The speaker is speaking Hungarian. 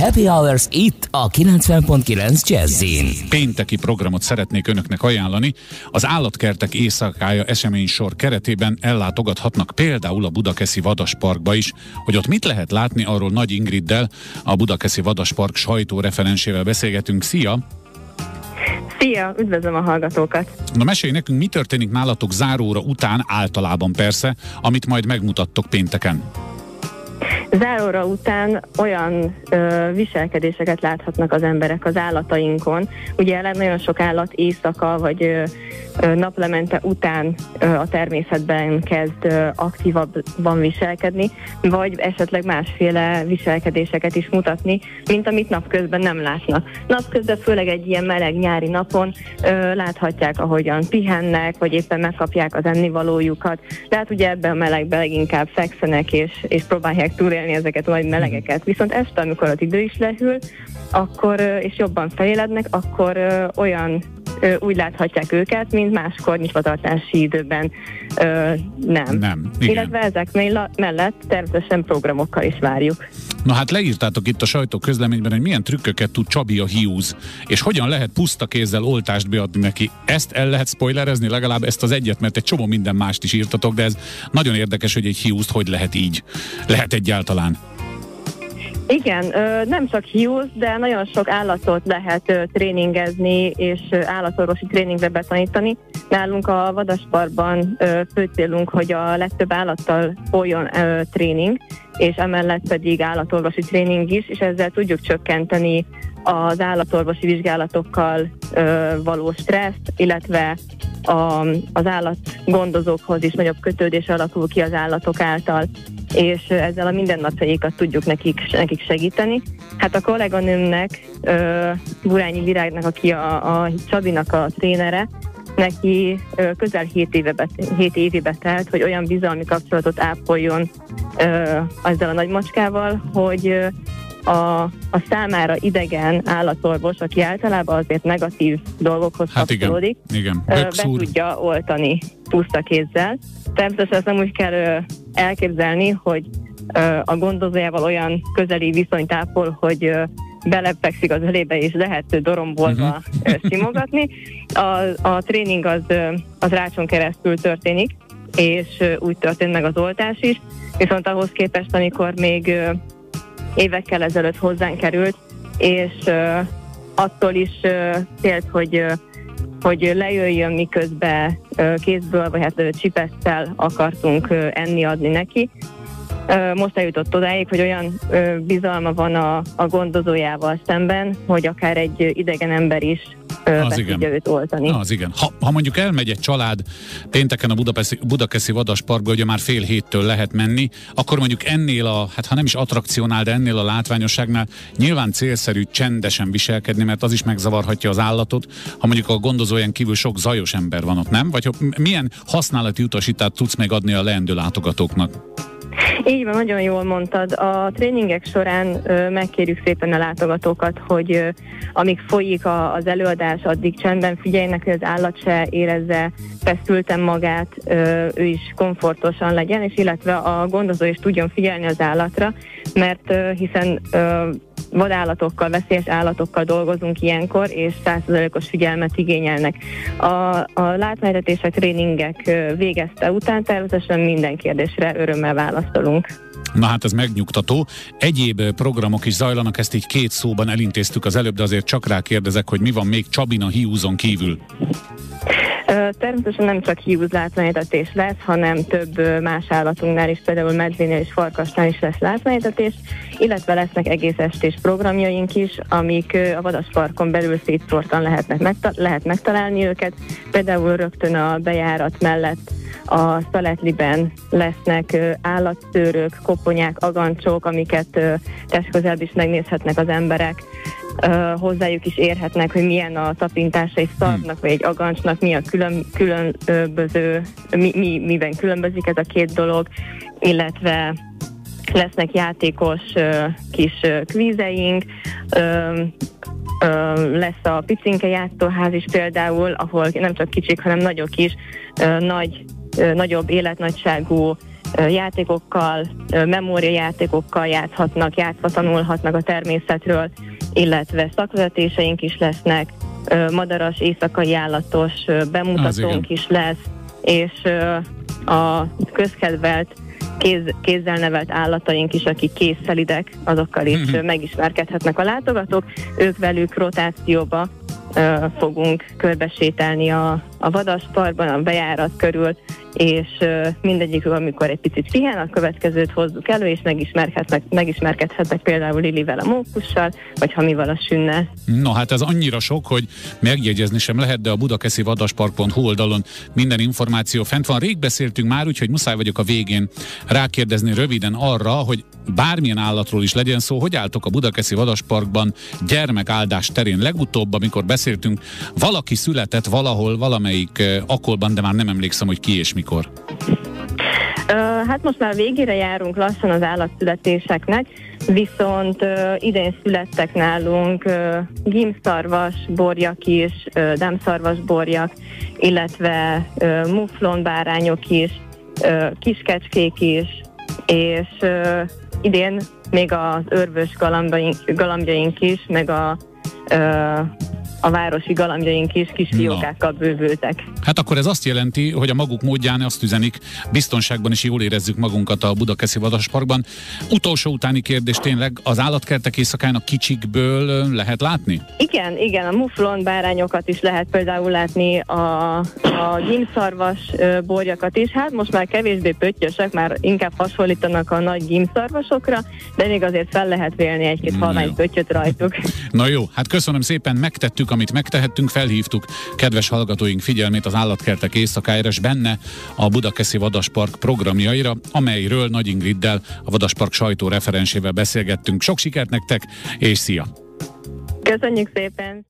Happy Hours itt a 90.9 Jazzin. Pénteki programot szeretnék önöknek ajánlani. Az Állatkertek éjszakája eseménysor keretében ellátogathatnak például a Budakeszi Vadasparkba is. Hogy ott mit lehet látni, arról Nagy Ingriddel, a Budakeszi Vadaspark sajtóreferensével beszélgetünk. Szia! Szia, üdvözlöm a hallgatókat! Na mesélj nekünk, mi történik nálatok záróra után általában persze, amit majd megmutattok pénteken. Záróra után olyan ö, viselkedéseket láthatnak az emberek az állatainkon. Ugye nagyon sok állat éjszaka vagy ö, naplemente után a természetben kezd aktívabban viselkedni, vagy esetleg másféle viselkedéseket is mutatni, mint amit napközben nem látnak. Napközben főleg egy ilyen meleg nyári napon láthatják, ahogyan pihennek, vagy éppen megkapják az ennivalójukat. De hát ugye ebben a melegben leginkább fekszenek, és, és próbálják túlélni ezeket a nagy melegeket. Viszont este, amikor az idő is lehűl, akkor, és jobban felélednek, akkor olyan úgy láthatják őket, mint máskor nyitvatartási időben ö, nem. Nem, igen. Illetve ezek mellett természetesen programokkal is várjuk. Na hát leírtátok itt a sajtó közleményben, hogy milyen trükköket tud Csabi a hiúz, és hogyan lehet puszta kézzel oltást beadni neki. Ezt el lehet spoilerezni, legalább ezt az egyet, mert egy csomó minden mást is írtatok, de ez nagyon érdekes, hogy egy hiúzt hogy lehet így. Lehet egyáltalán. Igen, nem csak hiúz, de nagyon sok állatot lehet tréningezni és állatorvosi tréningbe betanítani. Nálunk a Vadasparban fő célunk, hogy a legtöbb állattal folyjon tréning, és emellett pedig állatorvosi tréning is, és ezzel tudjuk csökkenteni az állatorvosi vizsgálatokkal való stresszt, illetve a, az állatgondozókhoz is nagyobb kötődés alakul ki az állatok által és ezzel a mindennapjaikat tudjuk nekik, nekik segíteni. Hát a kolléganőmnek, Burányi Virágnak, aki a, a Csabinak a trénere, neki közel 7 éve, 7 éve telt, hogy olyan bizalmi kapcsolatot ápoljon ö, ezzel a nagymacskával, hogy a, a számára idegen állatorvos, aki általában azért negatív dolgokhoz hát kapcsolódik, igen, igen. be tudja oltani puszta kézzel. Természetesen ezt nem úgy kell elképzelni, hogy a gondozójával olyan közeli viszonyt ápol, hogy belepfekszik az ölébe, és lehet dorombolva uh-huh. simogatni. A, a tréning az, az rácson keresztül történik, és úgy történt meg az oltás is, viszont ahhoz képest, amikor még évekkel ezelőtt hozzánk került, és attól is félt, hogy hogy lejöjjön, miközben kézből, vagy hát csipesztel akartunk enni adni neki. Most eljutott odáig, hogy olyan bizalma van a, a gondozójával szemben, hogy akár egy idegen ember is az igen. őt oltani. Az igen. Ha, ha mondjuk elmegy egy család pénteken a Budapesti, Budakeszi Vadasparkba, ugye már fél héttől lehet menni, akkor mondjuk ennél a, hát ha nem is attrakcionál, de ennél a látványosságnál nyilván célszerű csendesen viselkedni, mert az is megzavarhatja az állatot, ha mondjuk a gondozóján kívül sok zajos ember van ott, nem? Vagy milyen használati utasítást tudsz megadni a leendő látogatóknak? Így van, nagyon jól mondtad. A tréningek során ö, megkérjük szépen a látogatókat, hogy ö, amíg folyik a, az előadás, addig csendben figyeljenek, hogy az állat se érezze feszülten magát, ö, ő is komfortosan legyen, és illetve a gondozó is tudjon figyelni az állatra, mert ö, hiszen ö, vadállatokkal, veszélyes állatokkal dolgozunk ilyenkor, és százszerzalékos figyelmet igényelnek. A, a látványvetések, tréningek végezte után természetesen minden kérdésre örömmel válaszolunk. Na hát ez megnyugtató. Egyéb programok is zajlanak, ezt így két szóban elintéztük az előbb, de azért csak rá kérdezek, hogy mi van még Csabina hiúzon kívül. Természetesen nem csak hiúz látványítatés lesz, hanem több más állatunknál is, például medvénél és farkasnál is lesz látványítatés, illetve lesznek egész estés programjaink is, amik a Vadasparkon belül szétszórtan lehetnek megta- lehet megtalálni őket. Például rögtön a bejárat mellett a Szaletliben lesznek állatszőrök, koponyák, agancsók, amiket testközelben is megnézhetnek az emberek uh, hozzájuk is érhetnek, hogy milyen a tapintása egy szarvnak, hmm. vagy egy agancsnak, mi a külön, különböző, mi, mi, miben különbözik ez a két dolog, illetve lesznek játékos kis kvízeink, lesz a Picinke játszóház is például, ahol nem csak kicsik, hanem nagyok is nagy, nagyobb életnagyságú játékokkal, memóriajátékokkal játszhatnak, játszva tanulhatnak a természetről, illetve szakvezetéseink is lesznek, madaras éjszakai állatos bemutatónk is lesz, és a közkedvelt kéz, kézzel nevelt állataink is, akik készszelidek, azokkal is mm-hmm. megismerkedhetnek a látogatók. Ők velük rotációba fogunk körbesételni a, a vadasparkban, a bejárat körül, és mindegyikről, amikor egy picit pihen, a következőt hozzuk elő, és megismerkedhetnek, megismerkedhetnek például Lilivel a mókussal, vagy Hamival a sünnel. No hát ez annyira sok, hogy megjegyezni sem lehet, de a budakeszi vadaspark.hu oldalon minden információ fent van. Rég beszéltünk már, úgyhogy muszáj vagyok a végén rákérdezni röviden arra, hogy bármilyen állatról is legyen szó, hogy álltok a Budakeszi Vadasparkban gyermekáldás terén. Legutóbb, amikor beszéltünk, valaki született valahol, valamelyik akkolban, de már nem emlékszem, hogy ki és mikor. Hát most már végére járunk lassan az állatszületéseknek, viszont idén születtek nálunk gimszarvas borjak is, demszarvas borjak, illetve uh, muflonbárányok is, uh, kiskecskék is, és idén még az örvös galambjaink, is, meg a a városi galambjaink is kis fiókákkal bővültek. Hát akkor ez azt jelenti, hogy a maguk módján azt üzenik, biztonságban is jól érezzük magunkat a Budakeszi Vadasparkban. Utolsó utáni kérdés tényleg, az állatkertek éjszakának kicsikből lehet látni? Igen, igen, a muflon bárányokat is lehet például látni, a, a gimszarvas borjakat is. Hát most már kevésbé pöttyösek, már inkább hasonlítanak a nagy gimszarvasokra, de még azért fel lehet vélni egy-két halvány pöttyöt rajtuk. Na jó, hát köszönöm szépen, megtettük tettük, amit megtehettünk, felhívtuk kedves hallgatóink figyelmét az állatkertek éjszakájára, és benne a Budakeszi Vadaspark programjaira, amelyről Nagy Ingriddel, a Vadaspark sajtó referensével beszélgettünk. Sok sikert nektek, és szia! Köszönjük szépen!